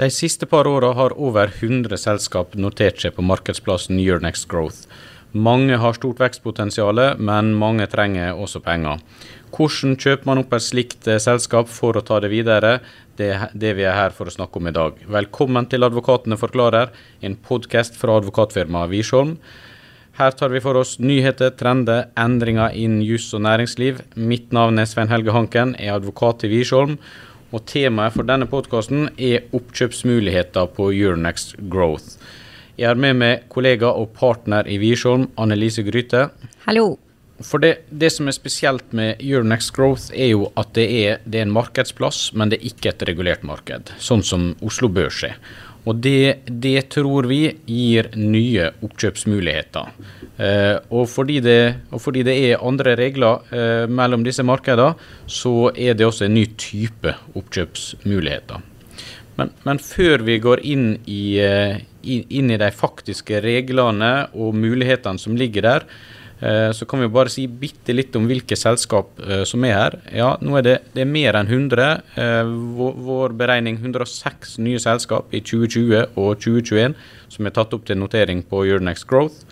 De siste par åra har over 100 selskap notert seg på markedsplassen Euronext Growth. Mange har stort vekstpotensial, men mange trenger også penger. Hvordan kjøper man opp et slikt eh, selskap for å ta det videre? Det er det vi er her for å snakke om i dag. Velkommen til Advokatene forklarer, en podkast fra advokatfirmaet Wiersholm. Her tar vi for oss nyheter, trender, endringer innen juss og næringsliv. Mitt navn er Svein Helge Hanken, er advokat i Wiersholm. Og temaet for denne podkasten er oppkjøpsmuligheter på Euronext Growth. Jeg har med meg kollega og partner i Wiersholm, Annelise Gryte. Hallo. For det, det, som er spesielt med Euronext Growth, er jo at det er, det er, en markedsplass, men det er ikke et regulert marked, sånn som Oslo Børs er. Og det, det tror vi gir nye oppkjøpsmuligheter. Eh, og, fordi og, fordi det, er andre regler eh, mellom disse markedene, så er det også en ny type oppkjøpsmuligheter. Men, men før vi går inn i, eh, inn i de faktiske reglene og mulighetene som ligger der, så kan vi bare si bitte litt om hvilke selskap eh, som er her. Ja, nå er det, det er mer enn 100. Eh, vår, vår, beregning 106 nye selskap i 2020 og 2021 som er tatt opp til notering på Euronext Growth.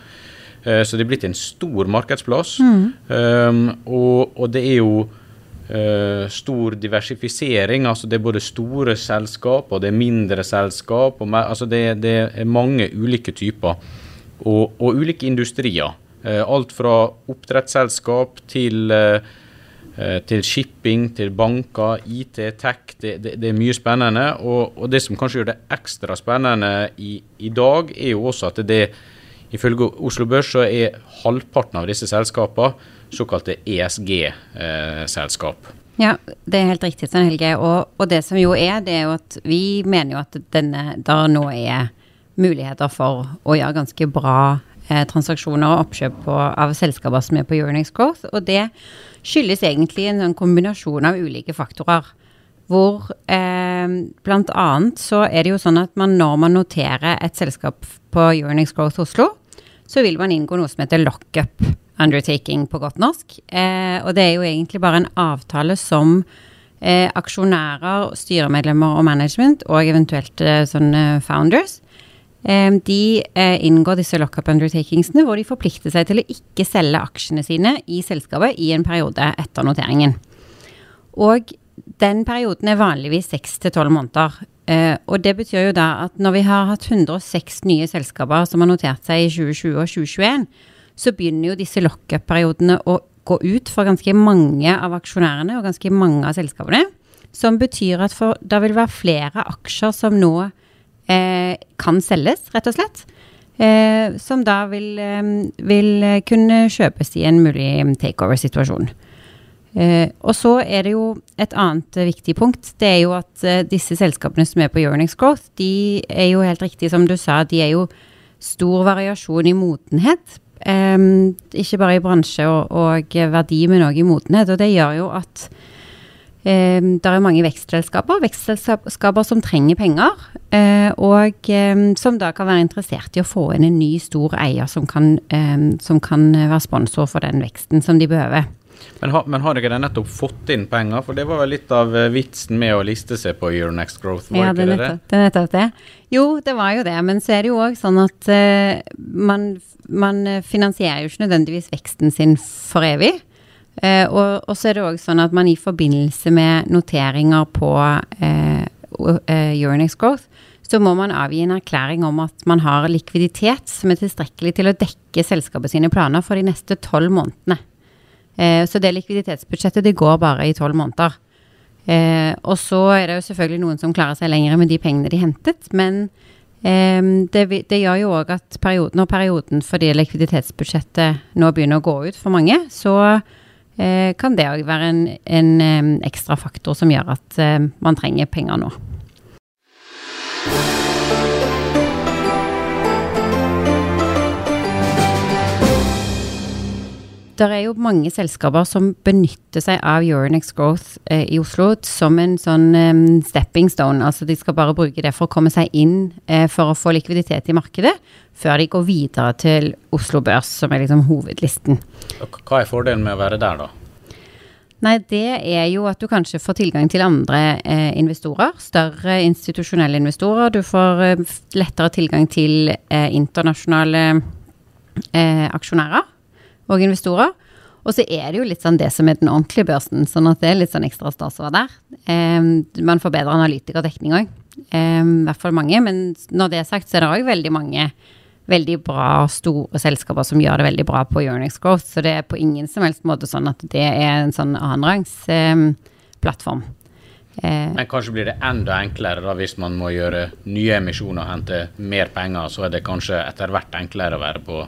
Så det er blitt en stor markedsplass. Mm. Um, og, og, det er jo uh, stor diversifisering. altså Det er både store selskap og det er mindre selskap. og altså det, det er mange ulike typer. Og, og ulike industrier. Eh, alt fra oppdrettsselskap til, eh, eh, til shipping, til banker, IT, tech. Det, det, det er mye spennende. Og, og, det som kanskje gjør det ekstra spennende i, i dag, er jo også at det ifølge Oslo Børs så er halvparten av disse selskapene såkalte ESG-selskap. Ja, det er helt riktig, sånn Helge. Og, og, det som jo er, det er jo at vi mener jo at denne, der nå er muligheter for å gjøre ganske bra eh, transaksjoner og oppkjøp på, av selskaper som er på Euronex Growth. Og det skyldes egentlig en en kombinasjon av ulike faktorer. Hvor eh, bl.a. så er det jo sånn at man når man noterer et selskap på Euronex Growth Oslo, så vil man inngå noe som heter lockup undertaking på godt norsk. Eh, og det er jo egentlig bare en avtale som eh, aksjonærer, styremedlemmer og management, og eventuelt eh, sånne founders, de eh, inngår disse lockup undertakingsene hvor de forplikter seg til å ikke selge aksjene sine i selskapet i en periode etter noteringen. Og den perioden er vanligvis seks til tolv måneder. Eh, og det betyr jo da at når vi har hatt 106 nye selskaper som har notert seg i 2020 og 2021, så begynner jo disse lockup-periodene å gå ut for ganske mange av aksjonærene og ganske mange av selskapene. Som betyr at for, det vil være flere aksjer som nå kan selges, rett og slett. Eh, som da vil, eh, vil, kunne kjøpes i en mulig takeover-situasjon. Eh, og så er det jo et annet viktig punkt. Det er jo at eh, disse selskapene som er på Euronex Growth, de er jo helt riktig som du sa, de er jo stor variasjon i modenhet. Eh, ikke bare i bransje og, og verdi, men òg i modenhet. Og det gjør jo at Eh, det er mange vekstselskaper, vekstselskaper som trenger penger, eh, og eh, som da kan være interessert i å få inn en ny, stor eier som kan, eh, som kan være sponsor for den veksten som de behøver. Men, ha, men har dere nettopp fått inn penger? For det var jo litt av eh, vitsen med å liste seg på Euronext Growth, var ja, det er nettopp det nettopp det. Jo, det var jo det. Men så er det jo òg sånn at uh, man, man finansierer jo ikke nødvendigvis veksten sin for evig. Eh, og, og, så er det òg sånn at man i forbindelse med noteringer på eh, eh, Euronex Growth, så må man avgi en erklæring om at man har likviditet som er tilstrekkelig til å dekke selskapet sine planer for de neste tolv månedene. Eh, så det likviditetsbudsjettet det går bare i tolv måneder. Eh, og så er det jo selvfølgelig noen som klarer seg lenger med de pengene de hentet, men eh, det, det, gjør jo òg at perioden, når perioden for det likviditetsbudsjettet nå begynner å gå ut for mange, så Eh, kan det òg være en, en ekstra faktor som gjør at eh, man trenger penger nå. Det er jo mange selskaper som benytter seg av Euronex Growth eh, i Oslo som en sånn um, stepping stone. Altså de skal bare bruke det for å komme seg inn eh, for å få likviditet i markedet, før de går videre til Oslo Børs, som er liksom hovedlisten. Hva er fordelen med å være der, da? Nei, det er jo at du kanskje får tilgang til andre eh, investorer. Større institusjonelle investorer. Du får eh, lettere tilgang til eh, internasjonale eh, aksjonærer og investorer. Og så er det jo litt sånn det som er den ordentlige børsen, sånn at det er litt sånn ekstra stas å være der. Eh, man får bedre analytikerdekning òg. I hvert fall mange. Men når det er sagt, så er det òg veldig mange veldig bra store selskaper som gjør det veldig bra på Euronex Growth. Så det er på ingen som helst måte sånn at det er en sånn annenrangs eh, plattform. Eh, Men kanskje blir det enda enklere da hvis man må gjøre nye emisjoner og hente mer penger, så er det kanskje etter hvert enklere å være på,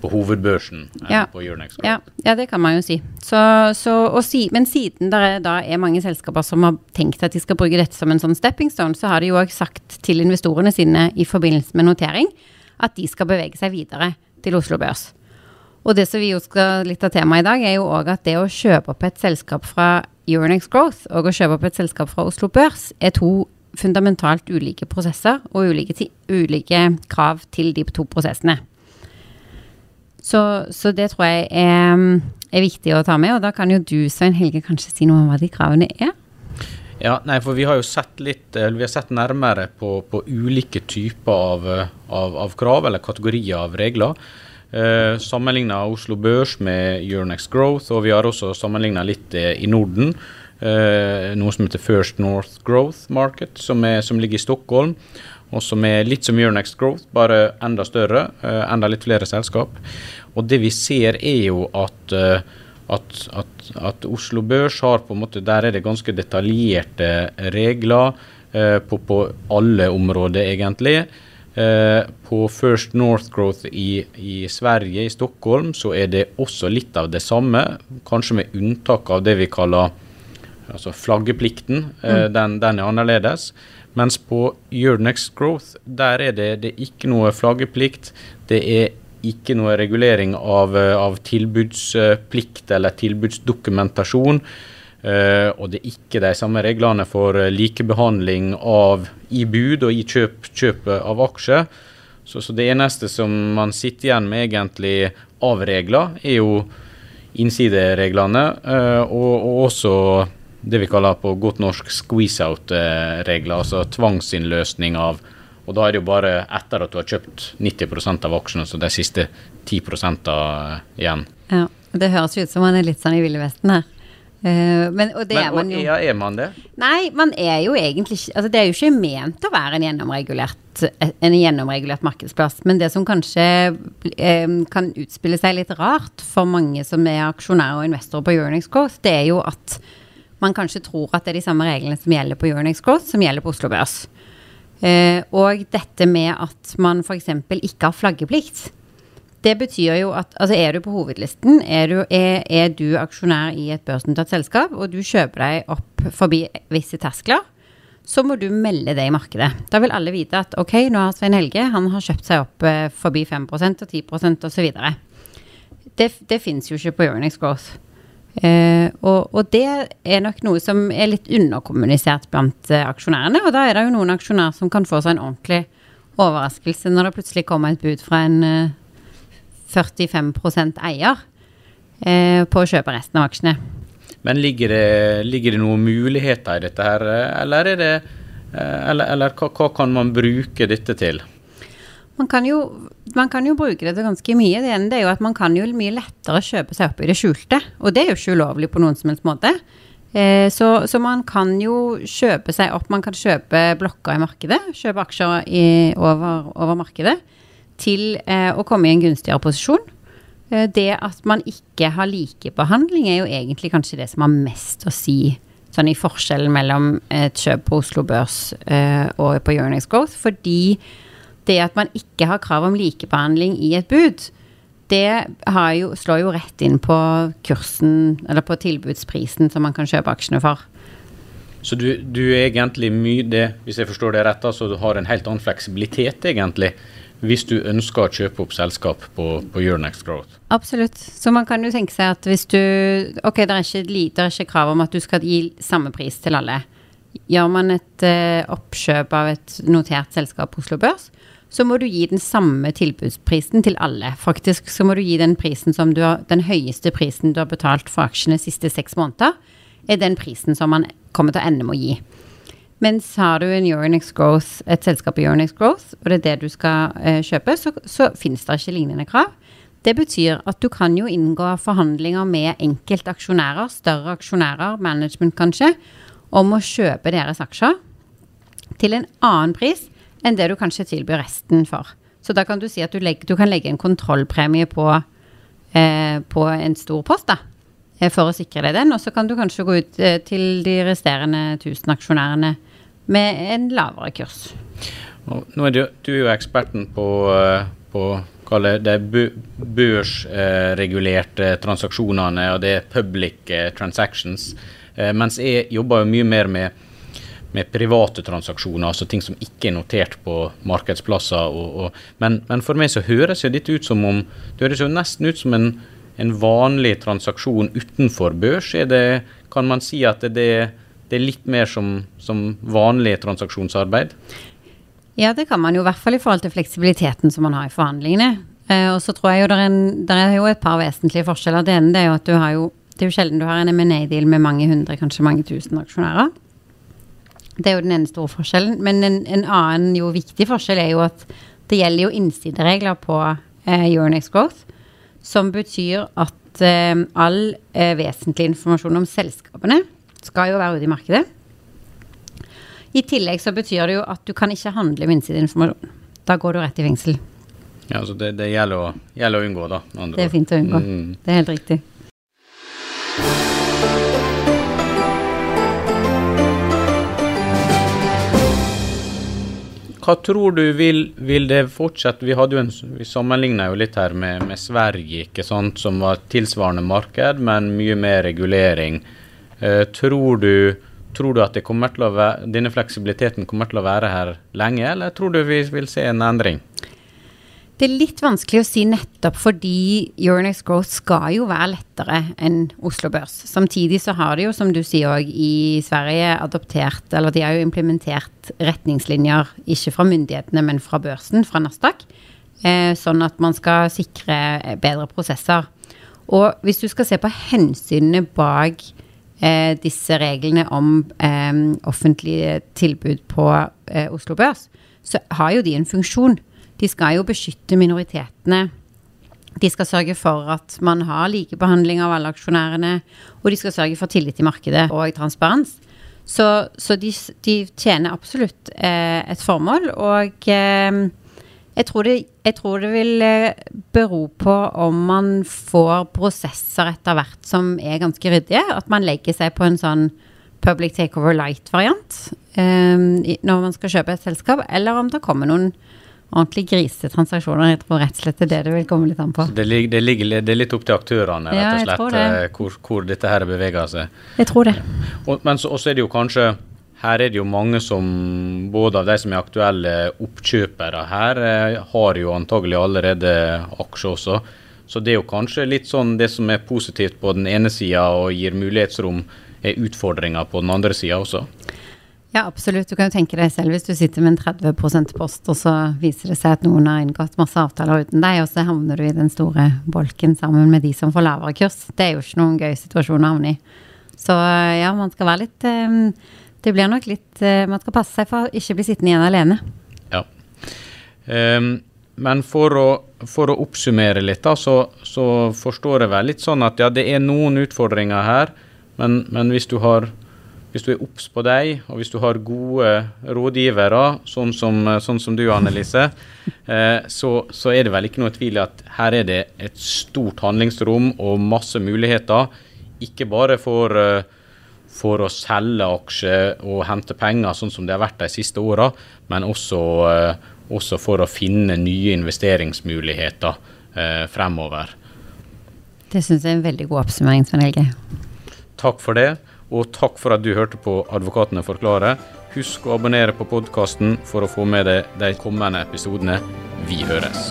på hovedbørsen enn ja. på Euronex. Ja, ja, det kan man jo si. Så, så, si men siden det da er mange selskaper som har tenkt at de skal bruke dette som en sånn stepping stone, så har de jo òg sagt til investorene sine i forbindelse med notering at de skal bevege seg videre til Oslo Børs. Og det som vi jo skal litt av temaet i dag, er jo òg at det å kjøpe opp et selskap fra Euronex Growth og å kjøpe opp et selskap fra Oslo Børs er to fundamentalt ulike prosesser og ulike, ulike krav til de to prosessene. Så, så, det tror jeg er, er, viktig å ta med, og da kan jo du Svein Helge kanskje si noe om hva de kravene er? Ja, nei, for vi har jo sett litt, vi har sett nærmere på, på ulike typer av, av, av, krav, eller kategorier av regler. Eh, sammenligna Oslo Børs med Euronex Growth, og vi har også sammenligna litt eh, i Norden. Eh, noe som heter First North Growth Market, som, er, som, ligger i Stockholm. Og som er litt som Euronext Growth, bare enda større, eh, enda litt flere selskap. Og det vi ser er jo at eh, at, at, at, Oslo Børs har på en måte Der er det ganske detaljerte regler eh, på, på, alle områder, egentlig. Eh, på First North Growth i, i, Sverige, i Stockholm, så er det også litt av det samme. Kanskje med unntak av det vi kaller altså flaggeplikten. Eh, mm. den, den, er annerledes. Mens på Euronex Growth, der er det, det er ikke noe flaggeplikt. Det er ikke noe regulering av, eh, av tilbudsplikt eller tilbudsdokumentasjon. Uh, og det er ikke de samme reglene for likebehandling av i bud og i kjøp, kjøp av aksjer. Så, så, det eneste som man sitter igjen med egentlig av regler, er jo innsidereglene, uh, og, og, også det vi kaller på godt norsk squeeze-out-regler, altså tvangsinnløsning av og da er det jo bare etter at du har kjøpt 90% av aksjene, så de siste 10% igjen. Ja, Det høres ut som man er litt sånn i Ville Vesten her. Uh, men, og det men, er man jo. Ja, er man det? Nei, man er jo egentlig ikke Altså, det er jo ikke ment å være en gjennomregulert, en gjennomregulert markedsplass. Men det som kanskje eh, kan utspille seg litt rart for mange som er aksjonærer og investorer på Euronex Growth, det er jo at man kanskje tror at det er de samme reglene som gjelder på Euronex Growth, som gjelder på Oslo Børs. Eh, og dette med at man f.eks. ikke har flaggeplikt. Det betyr jo at altså er du på hovedlisten, er du, er, er du aksjonær i et børsnotert selskap, og du kjøper deg opp forbi visse terskler, så må du melde det i markedet. Da vil alle vite at ok, nå har Svein Helge han har kjøpt seg opp eh, forbi 5% og 10% osv. Det, det fins jo ikke på Euronex Growth. Eh, og, og, det er nok noe som er litt underkommunisert blant eh, aksjonærene. Og da er det jo noen aksjonærer som kan få seg en ordentlig overraskelse når det plutselig kommer et bud fra en eh, 45 eier eh, på å kjøpe resten av aksjene. Men ligger det, ligger det noen muligheter i dette her, eller er det eller, eller hva, hva kan man bruke dette til? Man kan, jo, man kan, jo, bruke det til ganske mye. Det ene er jo at man kan jo mye lettere kjøpe seg opp i det skjulte. Og det er jo ikke ulovlig på noen som helst måte. Eh, så, så, man kan jo kjøpe seg opp. Man kan kjøpe blokker i markedet. Kjøpe aksjer i, over, over, markedet til eh, å komme i en gunstigere posisjon. Eh, det at man ikke har likebehandling, er jo egentlig kanskje det som har mest å si sånn i forskjellen mellom et kjøp på Oslo Børs eh, og på Euronex Growth. Fordi det at man ikke har krav om likebehandling i et bud, det jo, slår jo rett inn på kursen, eller på tilbudsprisen som man kan kjøpe aksjene for. Så du, du er egentlig mye det, hvis jeg forstår det rett, altså du har en helt annen fleksibilitet, egentlig, hvis du ønsker å kjøpe opp selskap på, på Euronext Growth? Absolutt. Så man kan jo tenke seg at hvis du Ok, det er ikke, det er ikke krav om at du skal gi samme pris til alle. Gjør man et uh, oppkjøp av et notert selskap på Oslo Børs, så må du gi den samme tilbudsprisen til alle. Faktisk så må du gi den prisen som du har, den høyeste prisen du har betalt for aksjene de siste seks måneder, er den prisen som man kommer til å ende med å gi. Mens har du Growth, et selskap i Euronex Growth, og det er det du skal eh, kjøpe, så, så finnes det ikke lignende krav. Det betyr at du kan jo inngå forhandlinger med enkeltaksjonærer, større aksjonærer, management kanskje, om å kjøpe deres aksjer til en annen pris enn det du kanskje tilbyr resten for. Så da kan du si at du, legger, du kan legge en kontrollpremie på, eh, på en stor post, da, eh, for å sikre deg den. Og så kan du kanskje gå ut eh, til de resterende 1000 aksjonærene med en lavere kurs. nå er du, du er jo eksperten på, på på det børsregulerte transaksjonene og det er public eh, transactions. Mens jeg jobber jo mye mer med med private transaksjoner, altså ting som ikke er notert på markedsplasser. Og, og, men, men, for meg så høres jo dette ut som om Det høres jo nesten ut som en, en vanlig transaksjon utenfor børs. Det, kan man si at det, det er litt mer som, som vanlig transaksjonsarbeid? Ja, det kan man jo i hvert fall i forhold til fleksibiliteten som man har i forhandlingene. Eh, og så tror jeg jo det er, er, jo et par vesentlige forskjeller. Det ene det er jo at du har jo det er jo sjelden du har en M&A-deal med mange hundre, kanskje mange tusen aksjonærer. Det er jo den ene store forskjellen. Men en, en, annen jo viktig forskjell er jo at det gjelder jo innsideregler på eh, Euronex Growth, som betyr at eh, all eh, vesentlig informasjon om selskapene skal jo være ute i markedet. I tillegg så betyr det jo at du kan ikke handle med innsideinformasjon. Da går du rett i fengsel. Ja, så det, det gjelder, å, gjelder, å, unngå, da. Det er fint å unngå. Mm. Det er helt riktig. Hva tror du vil, vil det fortsette? Vi, hadde jo vi sammenligna jo litt her med, med, Sverige, ikke sant, som var tilsvarende marked, men mye mer regulering. Eh, tror, du, tror, du, at være, denne fleksibiliteten kommer til å være her lenge, eller tror du vi vil se en endring? Det er litt vanskelig å si nettopp fordi Euronex Growth skal jo være lettere enn Oslo Børs. Samtidig så har de jo, som du sier òg, i Sverige adoptert, eller de har jo implementert retningslinjer, ikke fra myndighetene, men fra børsen, fra Nasdaq, eh, sånn at man skal sikre bedre prosesser. Og hvis du skal se på hensynene bak eh, disse reglene om eh, offentlige tilbud på eh, Oslo Børs, så har jo de en funksjon. De skal jo beskytte minoritetene. De skal sørge for at man har likebehandling av alle aksjonærene. Og de skal sørge for tillit i markedet og transparens. Så, så de, de, tjener absolutt eh, et formål. Og eh, jeg, tror det, jeg, tror det, vil eh, bero på om man får prosesser etter hvert som er ganske ryddige. At man legger seg på en sånn public takeover light-variant eh, når man skal kjøpe et selskap, eller om det kommer noen ordentlig grisete transaksjoner. Jeg tror rett og slett det er det det vil komme litt an på. Det, ligger, det, ligger, det er litt opp til aktørene rett og slett, ja, hvor, hvor, dette her beveger seg. Jeg tror det. Og, men så er det jo kanskje her er det jo mange som, både av de som er aktuelle oppkjøpere her, eh, har jo antagelig allerede aksjer også. Så det er jo kanskje litt sånn det som er positivt på den ene sida og gir mulighetsrom, er utfordringer på den andre sida også. Ja, absolutt. Du kan jo tenke deg selv hvis du sitter med en 30 %-post, og så viser det seg at noen har inngått masse avtaler uten deg, og så havner du i den store bolken sammen med de som får lavere kurs. Det er jo ikke noen gøy situasjon å havne i. Så ja, man skal være litt eh, Det blir nok litt eh, Man skal passe seg for å ikke bli sittende igjen alene. Ja. Um, men for å, for å, oppsummere litt, da, så, så, forstår jeg vel litt sånn at ja, det er noen utfordringer her, men, men hvis du har hvis du er obs på deg, og hvis du har gode rådgivere, sånn som, sånn som du, Annelise, eh, så, så, er det vel ikke noe tvil i at her er det et stort handlingsrom og masse muligheter. Ikke bare for, eh, for å selge aksjer og hente penger, sånn som det har vært de siste åra, men også, eh, også, for å finne nye investeringsmuligheter eh, fremover. Det syns jeg er en veldig god oppsummering, Svein Helge. Takk for det. Og takk for at du hørte på Advokatene forklarer. Husk å abonnere på podkasten for å få med deg de kommende episodene. Vi høres.